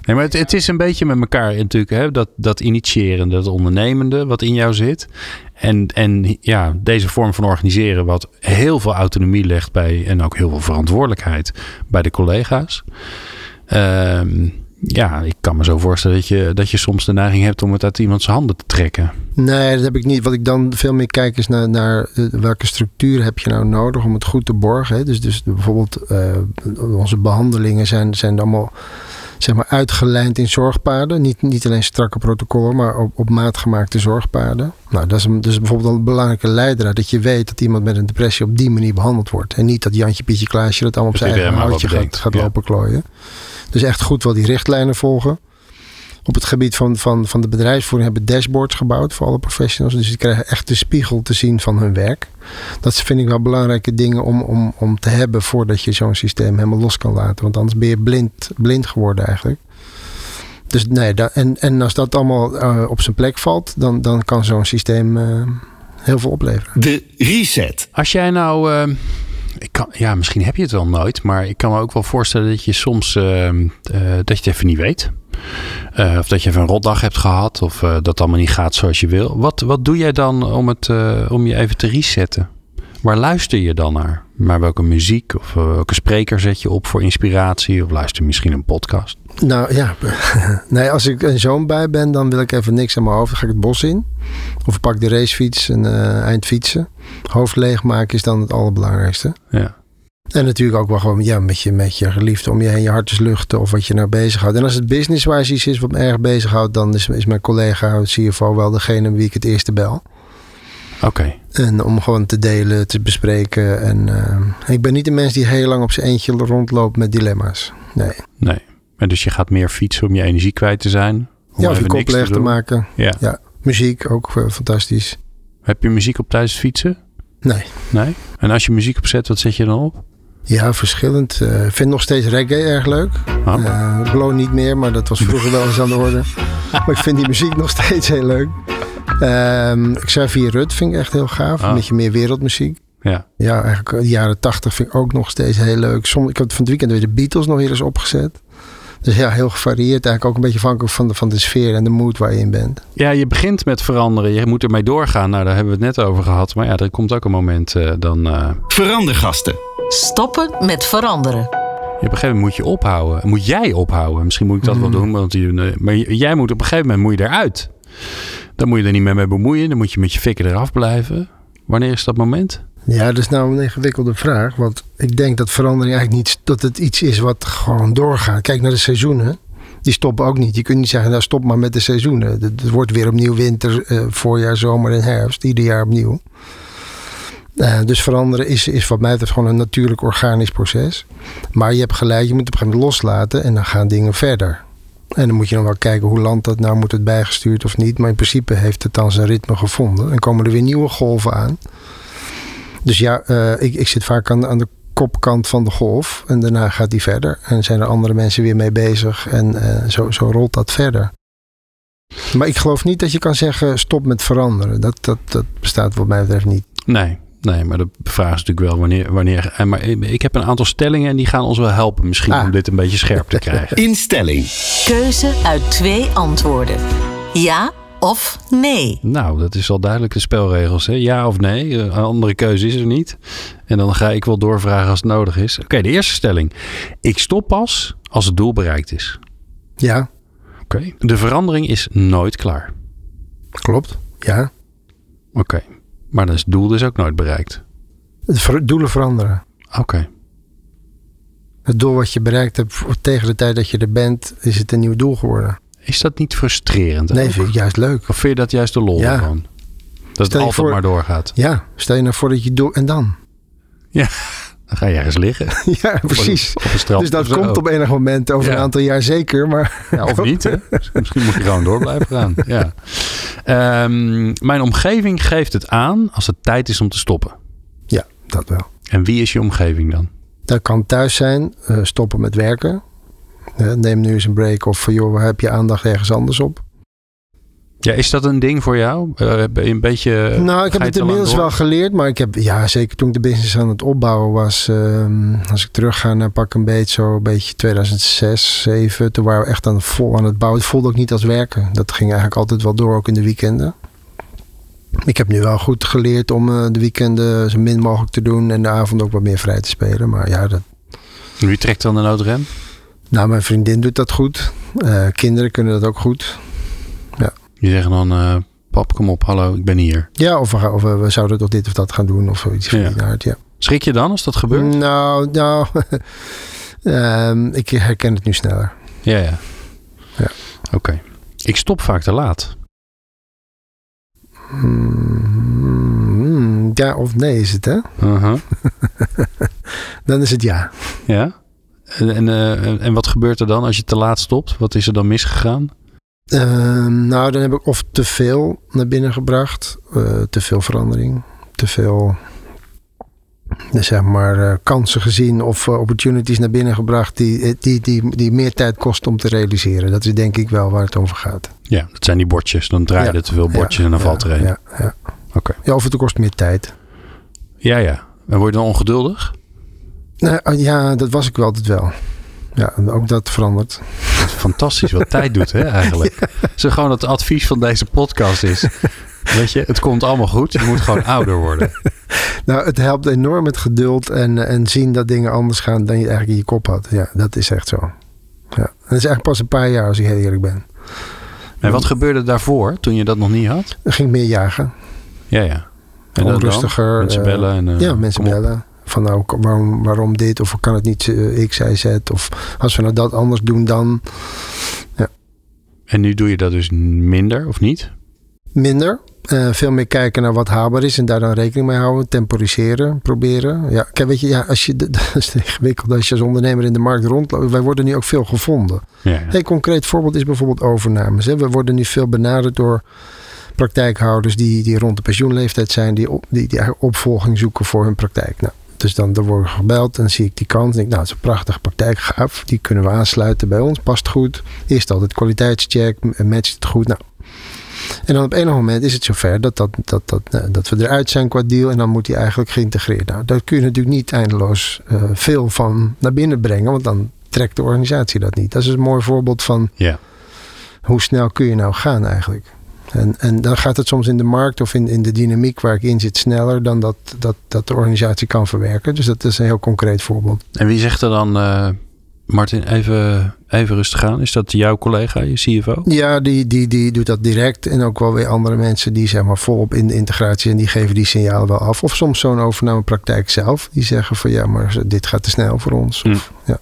Nee, maar het, het is een beetje met elkaar natuurlijk. Hè? Dat, dat initiërende, dat ondernemende wat in jou zit. En, en ja, deze vorm van organiseren, wat heel veel autonomie legt bij en ook heel veel verantwoordelijkheid bij de collega's. Um, ja, ik kan me zo voorstellen dat je, dat je soms de neiging hebt om het uit iemands handen te trekken. Nee, dat heb ik niet. Wat ik dan veel meer kijk is naar, naar welke structuur heb je nou nodig om het goed te borgen. Hè? Dus, dus bijvoorbeeld uh, onze behandelingen zijn, zijn allemaal zeg maar, uitgelijnd in zorgpaden. Niet, niet alleen strakke protocollen, maar op, op maat gemaakte zorgpaden. Nou, dat is, een, dus bijvoorbeeld een belangrijke leider. Dat je weet dat iemand met een depressie op die manier behandeld wordt. En niet dat Jantje, Pietje, Klaasje dat allemaal op zijn eigen houtje gaat, gaat ja. lopen klooien. Dus echt goed wel die richtlijnen volgen. Op het gebied van, van, van de bedrijfsvoering hebben dashboards gebouwd voor alle professionals. Dus die krijgen echt de spiegel te zien van hun werk. Dat vind ik wel belangrijke dingen om, om, om te hebben voordat je zo'n systeem helemaal los kan laten. Want anders ben je blind, blind geworden eigenlijk. Dus nee, en, en als dat allemaal uh, op zijn plek valt, dan, dan kan zo'n systeem uh, heel veel opleveren. De reset. Als jij nou. Uh, ik kan, ja, misschien heb je het wel nooit, maar ik kan me ook wel voorstellen dat je soms dat je het even niet weet. Uh, of dat je even een rotdag hebt gehad. Of uh, dat allemaal niet gaat zoals je wil. Wat, wat doe jij dan om, het, om je even te resetten? Waar luister je dan naar? Maar welke muziek of welke spreker zet je op voor inspiratie? Of luister je misschien een podcast? Nou ja, nee, als ik een zoon bij ben, dan wil ik even niks aan mijn hoofd. Dan ga ik het bos in. Of ik pak de racefiets en eind fietsen. Hoofd leegmaken is dan het allerbelangrijkste. Ja. En natuurlijk ook wel gewoon ja, met, je, met je geliefde om je heen je hart eens luchten of wat je nou bezighoudt. En als het business-wise iets is wat me erg bezighoudt, dan is, is mijn collega, CFO, wel degene wie ik het eerste bel. Oké. Okay. En om gewoon te delen, te bespreken. En uh, ik ben niet de mens die heel lang op zijn eentje rondloopt met dilemma's. Nee. Nee. En dus je gaat meer fietsen om je energie kwijt te zijn? Om ja, of je kop leeg te, te maken. Ja. ja. Muziek, ook uh, fantastisch. Heb je muziek op tijdens fietsen? Nee. Nee? En als je muziek opzet, wat zet je dan op? Ja, verschillend. Ik uh, vind nog steeds reggae erg leuk. Ah. Uh, Blow niet meer, maar dat was vroeger wel eens aan de orde. maar ik vind die muziek nog steeds heel leuk. Um, Xavier Rut vind ik echt heel gaaf. Ah. Een beetje meer wereldmuziek. Ja. Ja, eigenlijk de jaren tachtig vind ik ook nog steeds heel leuk. Soms, ik heb van het weekend weer de Beatles nog weer eens opgezet. Dus ja, heel gevarieerd. Eigenlijk ook een beetje afhankelijk van de, van de sfeer en de mood waar je in bent. Ja, je begint met veranderen. Je moet ermee doorgaan. Nou, daar hebben we het net over gehad. Maar ja, er komt ook een moment uh, dan... Uh... Verandergasten. Stoppen met veranderen. Ja, op een gegeven moment moet je ophouden. Moet jij ophouden. Misschien moet ik dat Mhm. mm. wel doen. Want je, maar jij moet op een gegeven moment moet je eruit. Dan moet je er niet meer mee bemoeien. Dan moet je met je fikken eraf blijven. Wanneer is dat moment? Ja, dat is nou een ingewikkelde vraag. Want ik denk dat verandering eigenlijk niet... dat het iets is wat gewoon doorgaat. Kijk naar de seizoenen. Die stoppen ook niet. Je kunt niet zeggen, nou stop maar met de seizoenen. Het wordt weer opnieuw winter, uh, voorjaar, zomer en herfst. Ieder jaar opnieuw. Uh, dus veranderen is, is wat mij betreft gewoon een natuurlijk organisch proces. Maar je hebt gelijk, je moet op een gegeven moment loslaten en dan gaan dingen verder. En dan moet je dan wel kijken hoe land dat nou moet het bijgestuurd of niet. Maar in principe heeft het dan zijn ritme gevonden. En komen er weer nieuwe golven aan. Dus ja, uh, ik, ik zit vaak aan, de kopkant van de golf. En daarna gaat die verder. En zijn er andere mensen weer mee bezig. En uh, zo, zo rolt dat verder. Maar ik geloof niet dat je kan zeggen stop met veranderen. Dat, dat, dat bestaat wat mij betreft niet. Nee, Nee, maar de vraag is natuurlijk wel wanneer. wanneer maar ik heb een aantal stellingen en die gaan ons wel helpen misschien ah. om dit een beetje scherp te krijgen. Instelling. Keuze uit twee antwoorden. Ja of nee? Nou, dat is al duidelijk de spelregels. Hè? Ja of nee. Een andere keuze is er niet. En dan ga ik wel doorvragen als het nodig is. Oké, de eerste stelling. Ik stop pas als het doel bereikt is. Ja. Oké. De verandering is nooit klaar. Klopt, ja. Oké. Maar het doel is ook nooit bereikt. Het doelen veranderen. Oké. Het doel wat je bereikt hebt tegen de tijd dat je er bent, is het een nieuw doel geworden. Is dat niet frustrerend? Nee, vind ik juist leuk. Of vind je dat juist de lol ja. Dat het altijd maar doorgaat. Ja, stel je nou voor dat je doet en dan? Ja, dan ga je ergens liggen. ja, precies. dus dat komt op enig moment over een aantal jaar zeker. Maar... Ja, of niet, hè? Misschien moet je gewoon door blijven gaan. Ja. Um, mijn omgeving geeft het aan als het tijd is om te stoppen. Ja, dat wel. En wie is je omgeving dan? Dat kan thuis zijn, uh, stoppen met werken. Uh, neem nu eens een break of joh, waar heb je aandacht ergens anders op? Ja, is dat een ding voor jou? Uh, een beetje. Nou, ik heb het inmiddels wel geleerd, maar ik heb, ja, zeker toen ik de business aan het opbouwen was, um, als ik terugga naar pak een beetje zo, een beetje 2006, 2007, toen waren we echt aan, vol aan het bouwen. Het voelde ook niet als werken. Dat ging eigenlijk altijd wel door, ook in de weekenden. Ik heb nu wel goed geleerd om uh, de weekenden zo min mogelijk te doen en de avond ook wat meer vrij te spelen. Maar ja, dat. Wie trekt dan de noodrem? Nou, mijn vriendin doet dat goed. Kinderen kunnen dat ook goed. Die zeggen dan, uh, pap, kom op, hallo, ik ben hier. Ja, of we, of we zouden toch dit of dat gaan doen of zoiets ja. ja. Schrik je dan als dat gebeurt? Nou, nou um, ik herken het nu sneller. Ja, ja. ja. Oké. Ik stop vaak te laat. Mm, ja of nee is het, hè? Uh -huh. dan is het ja. Ja? En, en, uh, en wat gebeurt er dan als je te laat stopt? Wat is er dan misgegaan? Ehm, nou, dan heb ik of te veel naar binnen gebracht, uh, te veel verandering, te veel eh, zeg maar, uh, kansen gezien of opportunities naar binnen gebracht die, die, die, die meer tijd kosten om te realiseren. Dat is denk ik wel waar het over gaat. Ja, dat zijn die bordjes. Dan draaien ja, er te veel bordjes en dan valt er een. Ja, ja. Oké. Ja, of het kost meer tijd. Ja, ja. En word je dan ongeduldig? Nou, ja, dat was ik wel altijd wel. Ja, ook dat verandert. Fantastisch wat tijd doet, hè, eigenlijk. Ja. Zo gewoon het advies van deze podcast is. Weet je, het komt allemaal goed. Je moet gewoon ouder worden. Nou, het helpt enorm met geduld en, en zien dat dingen anders gaan dan je eigenlijk in je kop had. Ja, dat is echt zo. Ja. Dat is eigenlijk pas een paar jaar als ik heel eerlijk ben. En wat gebeurde daarvoor, toen je dat nog niet had? Er ging meer jagen. Ja, ja. En Onrustiger. Mensen bellen. En, uh, ja, mensen bellen. Van nou, waarom, waarom dit? Of kan het niet uh, X, Y, Z? Of als we nou dat anders doen dan... Ja. En nu doe je dat dus minder of niet? Minder. Uh, veel meer kijken naar wat haalbaar is en daar dan rekening mee houden. Temporiseren, proberen. Ja, kijk, weet je, ja, als je, dat is ingewikkeld als je als ondernemer in de markt rondloopt. Wij worden nu ook veel gevonden. Ja. Een concreet voorbeeld is bijvoorbeeld overnames. Hè. We worden nu veel benaderd door praktijkhouders die, die rond de pensioenleeftijd zijn, die, op, die, die opvolging zoeken voor hun praktijk. Nou, dus dan, dan word ik gebeld en zie ik die kant. En denk, nou, het is een prachtige praktijk, gaaf. Die kunnen we aansluiten bij ons, past goed. Eerst altijd kwaliteitscheck, matcht het goed. Nou. En dan op een moment is het zover dat, dat, dat, dat, eh, dat we eruit zijn qua deal. En dan moet die eigenlijk geïntegreerd. Nou, daar kun je natuurlijk niet eindeloos uh, veel van naar binnen brengen. Want dan trekt de organisatie dat niet. Dat is een mooi voorbeeld van ja. hoe snel kun je nou gaan eigenlijk. En, en dan gaat het soms in de markt of in, in de dynamiek waar ik in zit sneller dan dat, dat, dat de organisatie kan verwerken. Dus dat is een heel concreet voorbeeld. En wie zegt er dan, uh, Martin, even, even rustig aan? Is dat jouw collega, je CFO? Ja, die, die, die doet dat direct. En ook wel weer andere mensen die zeg maar volop in de integratie en die geven die signalen wel af. Of soms zo'n overnamepraktijk zelf. Die zeggen van ja, maar dit gaat te snel voor ons. Of, hm. ja.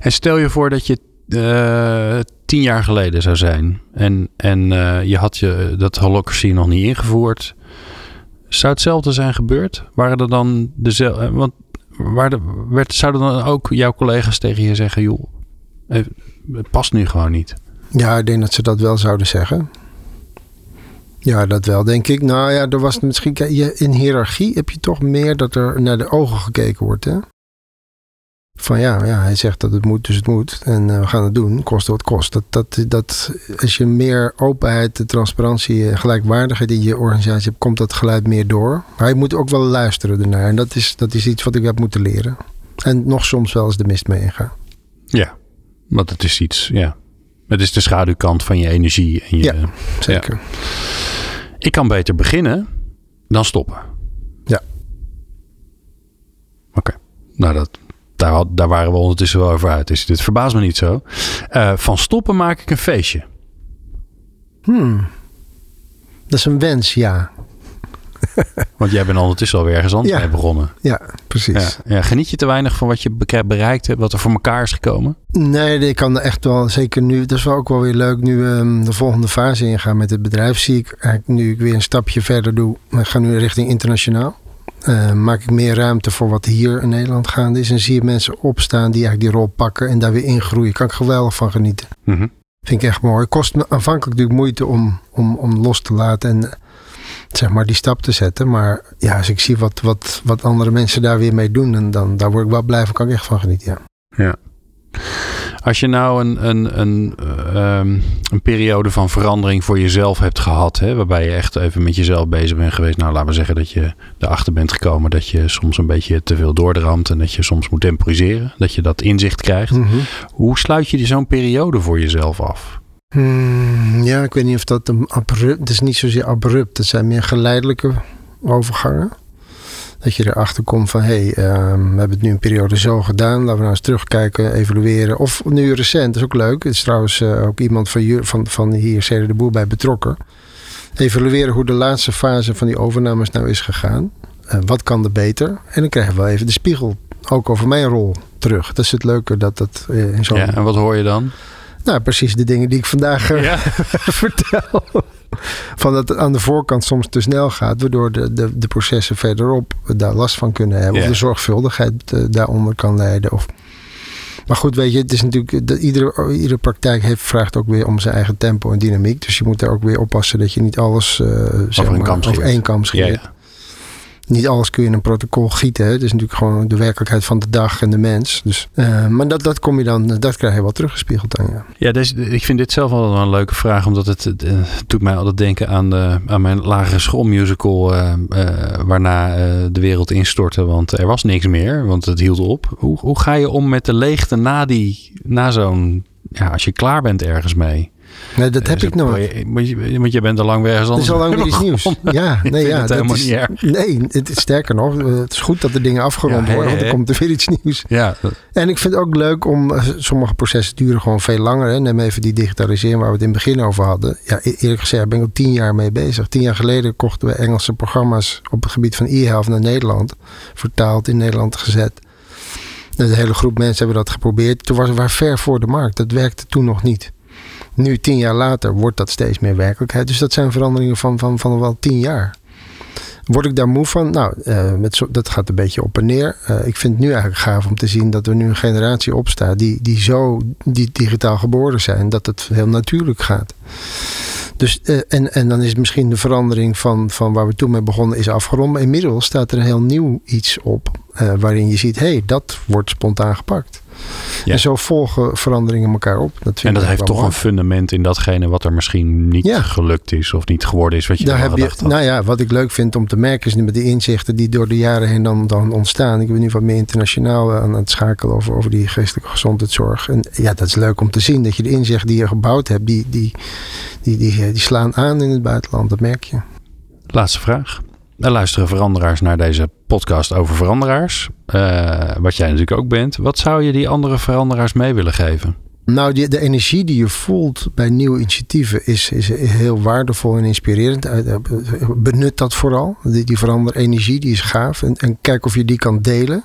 En stel je voor dat je uh, tien jaar geleden zou zijn. En, en uh, je had je dat holocracy nog niet ingevoerd. Zou hetzelfde zijn gebeurd? Waren er dan dezelfde. Eh, want waar werd, zouden dan ook jouw collega's tegen je zeggen: joh, het past nu gewoon niet? Ja, ik denk dat ze dat wel zouden zeggen. Ja, dat wel, denk ik. Nou ja, er was misschien in hiërarchie heb je toch meer dat er naar de ogen gekeken wordt. Hè? Van ja, ja, hij zegt dat het moet, dus het moet. En uh, we gaan het doen, koste wat kost. Dat, dat, dat, als je meer openheid, transparantie en gelijkwaardigheid in je organisatie hebt, komt dat geluid meer door. Maar je moet ook wel luisteren ernaar. En dat is, dat is iets wat ik heb moeten leren. En nog soms wel eens de mist mee ingaan. Ja, want het is iets, ja. Het is de schaduwkant van je energie. En je, ja, zeker. Ik kan beter beginnen dan stoppen. Ja. Oké. Nou, dat, daar, daar waren we ondertussen wel over uit. Dus dit verbaast me niet zo. Uh, van stoppen maak ik een feestje. Hmm. Dat is een wens, ja. Want jij bent ondertussen alweer ergens anders mee begonnen. Ja, precies. Ja. ja. Geniet je te weinig van wat je bereikt hebt, wat er voor elkaar is gekomen? Nee, ik kan er echt wel, zeker nu, dat is wel ook wel weer leuk, nu we um, de volgende fase ingaan met het bedrijf, zie ik eigenlijk nu ik weer een stapje verder doe, we gaan nu richting internationaal. Uh, maak ik meer ruimte voor wat hier in Nederland gaande is. En zie je mensen opstaan die eigenlijk die rol pakken en daar weer ingroeien. Kan ik geweldig van genieten. Mm Vind ik echt mooi. Het kost me aanvankelijk natuurlijk moeite om, om, om los te laten en zeg maar die stap te zetten. Maar ja, als ik zie wat, wat, wat andere mensen daar weer mee doen, en dan daar word ik wel blij van. Kan ik echt van genieten, ja. Ja. Als je nou een, een, een, um, een periode van verandering voor jezelf hebt gehad, hè, waarbij je echt even met jezelf bezig bent geweest. Nou, laten we zeggen dat je erachter bent gekomen dat je soms een beetje te veel doordramt en dat je soms moet temporiseren. Dat je dat inzicht krijgt. Mhm. Hoe sluit je zo'n periode voor jezelf af? Hmm, ja, ik weet niet of dat een abrupt... Het is niet zozeer abrupt. Het zijn meer geleidelijke overgangen. Dat je erachter komt van... hé, hey, ehm, we hebben het nu een periode zo gedaan. Laten we nou eens terugkijken, evalueren. Of nu recent, dat is ook leuk. Er is trouwens uh, ook iemand van, van, van hier, Cede de Boer, bij betrokken. Evalueren hoe de laatste fase van die overnames nou is gegaan. Uh, wat kan er beter? En dan krijgen we wel even de spiegel ook over mijn rol terug. Dat is het leuke dat dat uh, in zo'n... Ja, en wat hoor je dan? Nou, precies de dingen die ik vandaag ja. vertel. Van dat het aan de voorkant soms te snel gaat, waardoor de, de, de processen verderop daar last van kunnen hebben. Ja. Of de zorgvuldigheid uh, daaronder kan leiden. Of... Maar goed, weet je, het is natuurlijk. De, iedere, iedere praktijk heeft, vraagt ook weer om zijn eigen tempo en dynamiek. Dus je moet daar ook weer oppassen dat je niet alles uh, zeg maar, over één kam scheert. Niet alles kun je in een protocol gieten. Het is natuurlijk gewoon de werkelijkheid van de dag en de mens. Dus, uh, maar dat, dat kom je dan, dat krijg je wel teruggespiegeld dan. Ja, ja dus, ik vind dit zelf wel een leuke vraag. Omdat het, het, het doet mij altijd denken aan, de, aan mijn lagere schoolmusical. Uh, waarna de wereld instortte. Want er was niks meer. Want het hield op. Hoe, hoe ga je om met de leegte na, die, na zo'n... Ja, als je klaar bent ergens mee. Nee, dat heb ik nooit. Want je, bent al lang weg. Het is al lang weer iets nieuws. Ja, nee, ja, het dat is. Nee, het is sterker nog. Het is goed dat de dingen afgerond worden. Want dan komt er weer iets nieuws. Ja. En ik vind het ook leuk om... Sommige processen duren gewoon veel langer. Hè. Neem even die digitalisering waar we het in het begin over hadden. Ja, eerlijk gezegd ben ik al tien jaar mee bezig. Tien jaar geleden kochten we Engelse programma's... op het gebied van e-health naar Nederland. Vertaald in Nederland gezet. De hele groep mensen hebben dat geprobeerd. Toen was we ver voor de markt. Dat werkte toen nog niet. Nu, tien jaar later, wordt dat steeds meer werkelijkheid. Dus dat zijn veranderingen van, van, van wel tien jaar. Word ik daar moe van? Nou, uh, met zo, dat gaat een beetje op en neer. Uh, ik vind het nu eigenlijk gaaf om te zien dat er nu een generatie opstaat die, die zo die digitaal geboren zijn, dat het heel natuurlijk gaat. Dus, uh, en, en dan is misschien de verandering van, van waar we toen mee begonnen is afgerond. Maar inmiddels staat er een heel nieuw iets op. waarin je ziet, hé, hey, dat wordt spontaan gepakt. Ja. En zo volgen veranderingen elkaar op. Dat en dat heeft toch mooi. een fundament in datgene wat er misschien niet ja. gelukt is of niet geworden is wat je Daar heb je, Nou ja, wat ik leuk vind om te merken is met de inzichten die door de jaren heen dan, dan ontstaan. Ik ben nu wat meer internationaal aan het schakelen over, over die geestelijke gezondheidszorg. En ja, dat is leuk om te zien dat je de inzichten die je gebouwd hebt, die, die, die, die, die slaan aan in het buitenland. Dat merk je. Laatste vraag. Er luisteren veranderaars naar deze podcast over veranderaars. Uh, wat jij natuurlijk ook bent. Wat zou je die andere veranderaars mee willen geven? Nou, de energie die je voelt bij nieuwe initiatieven is, is heel waardevol en inspirerend. Benut dat vooral. Die, die energie, die is gaaf. En, en kijk of je die kan delen.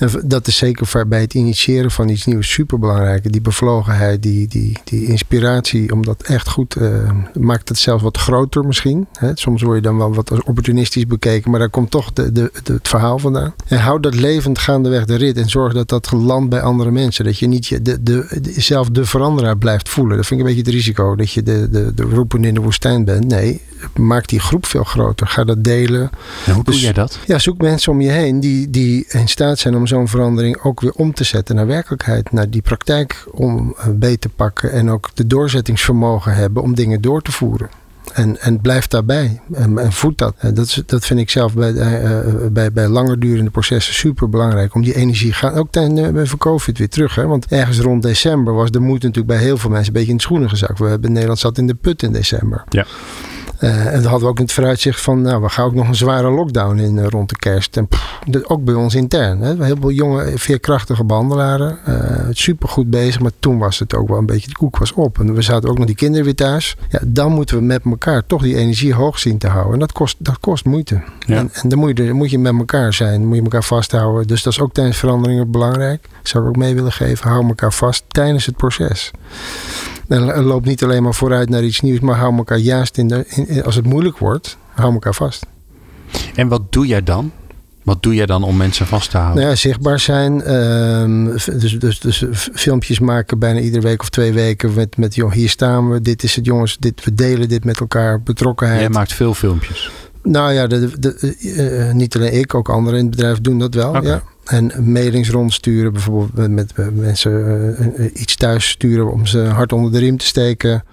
En dat is zeker bij het initiëren van iets nieuws super belangrijk. Die bevlogenheid, die, die, die inspiratie, om dat echt goed uh, maakt het zelfs wat groter misschien. Hè? Soms word je dan wel wat opportunistisch bekeken, maar daar komt toch de, de, de, het verhaal vandaan. En houd dat levend gaandeweg de rit en zorg dat dat landt bij andere mensen. Dat je niet je, de, de, zelf de veranderaar blijft voelen. Dat vind ik een beetje het risico, dat je de, de, de roepen in de woestijn bent. Nee, maak die groep veel groter. Ga dat delen. En hoe doe dus, jij dat? Ja, zoek mensen om je heen die, die in staat zijn om zo'n verandering ook weer om te zetten naar werkelijkheid. Naar die praktijk om uh, beter te pakken. En ook de doorzettingsvermogen hebben om dingen door te voeren. En, en blijf daarbij en, en voed dat. En dat, dat vind ik zelf bij, uh, bij, bij langer durende processen super belangrijk. Om die energie gaan. Ook tijdens uh, van COVID weer terug. Hè? Want ergens rond december was de moed natuurlijk bij heel veel mensen een beetje in de schoenen gezakt. We hebben Nederland zat in de put in december. Ja. Uh, en dan hadden we ook het vooruitzicht van, nou, we gaan ook nog een zware lockdown in uh, rond de kerst. En pff, ook bij ons intern. Hè. Heel veel jonge, veerkrachtige behandelaren. Uh, super goed bezig, maar toen was het ook wel een beetje, de koek was op. En we zaten ook nog die kinderen weer thuis. Ja, dan moeten we met elkaar toch die energie hoog zien te houden. En dat kost, dat kost moeite. Ja. En, en, dan, moet je, moet je met elkaar zijn, moet je elkaar vasthouden. Dus dat is ook tijdens veranderingen belangrijk. Zou ik ook mee willen geven, hou elkaar vast tijdens het proces. En loop niet alleen maar vooruit naar iets nieuws, maar hou elkaar juist in de. In, als het moeilijk wordt, hou elkaar vast. En wat doe jij dan? Wat doe jij dan om mensen vast te houden? Nou ja, zichtbaar zijn. Um, dus, dus, dus filmpjes maken bijna iedere week of twee weken. Met, met joh, hier staan we. Dit is het jongens. Dit, we delen dit met elkaar. Betrokkenheid. Jij maakt veel filmpjes. Nou ja, de, de, uh, niet alleen ik. Ook anderen in het bedrijf doen dat wel. Okay. Ja. En mailings rondsturen, bijvoorbeeld met, mensen uh, iets thuis sturen om ze hard onder de riem te steken.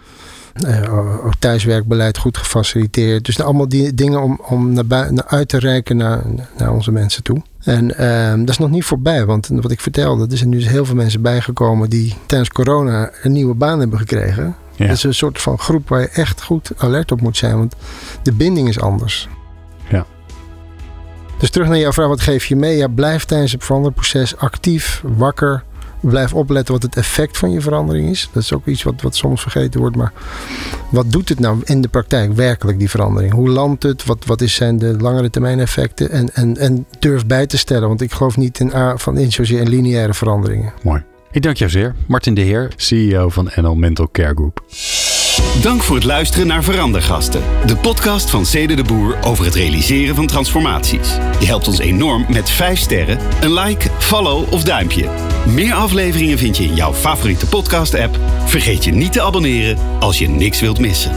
Uh, ook thuiswerkbeleid goed gefaciliteerd. Dus allemaal die dingen om, om naar, naar uit te reiken naar, naar onze mensen toe. En uh, dat is nog niet voorbij, want wat ik vertelde, er zijn nu heel veel mensen bijgekomen die tijdens corona een nieuwe baan hebben gekregen. Ja. Dat is een soort van groep waar je echt goed alert op moet zijn, want de binding is anders. Ja. Dus terug naar jouw vraag, wat geef je mee? Ja, blijf tijdens het veranderproces actief, wakker. Blijf opletten wat het effect van je verandering is. Dat is ook iets wat, wat soms vergeten wordt. Maar wat doet het nou in de praktijk werkelijk, die verandering? Hoe landt het? Wat, wat zijn de langere termijn effecten? En, en, en durf bij te stellen. Want ik geloof niet in, van in zozeer in lineaire veranderingen. Mooi. Ik dank jou zeer. Martin de Heer, CEO van NL Mental Care Group. Dank voor het luisteren naar Verandergasten. De podcast van Cede de Boer over het realiseren van transformaties. Je helpt ons enorm met 5 sterren, een like, follow of duimpje. Meer afleveringen vind je in jouw favoriete podcast app. Vergeet je niet te abonneren als je niks wilt missen.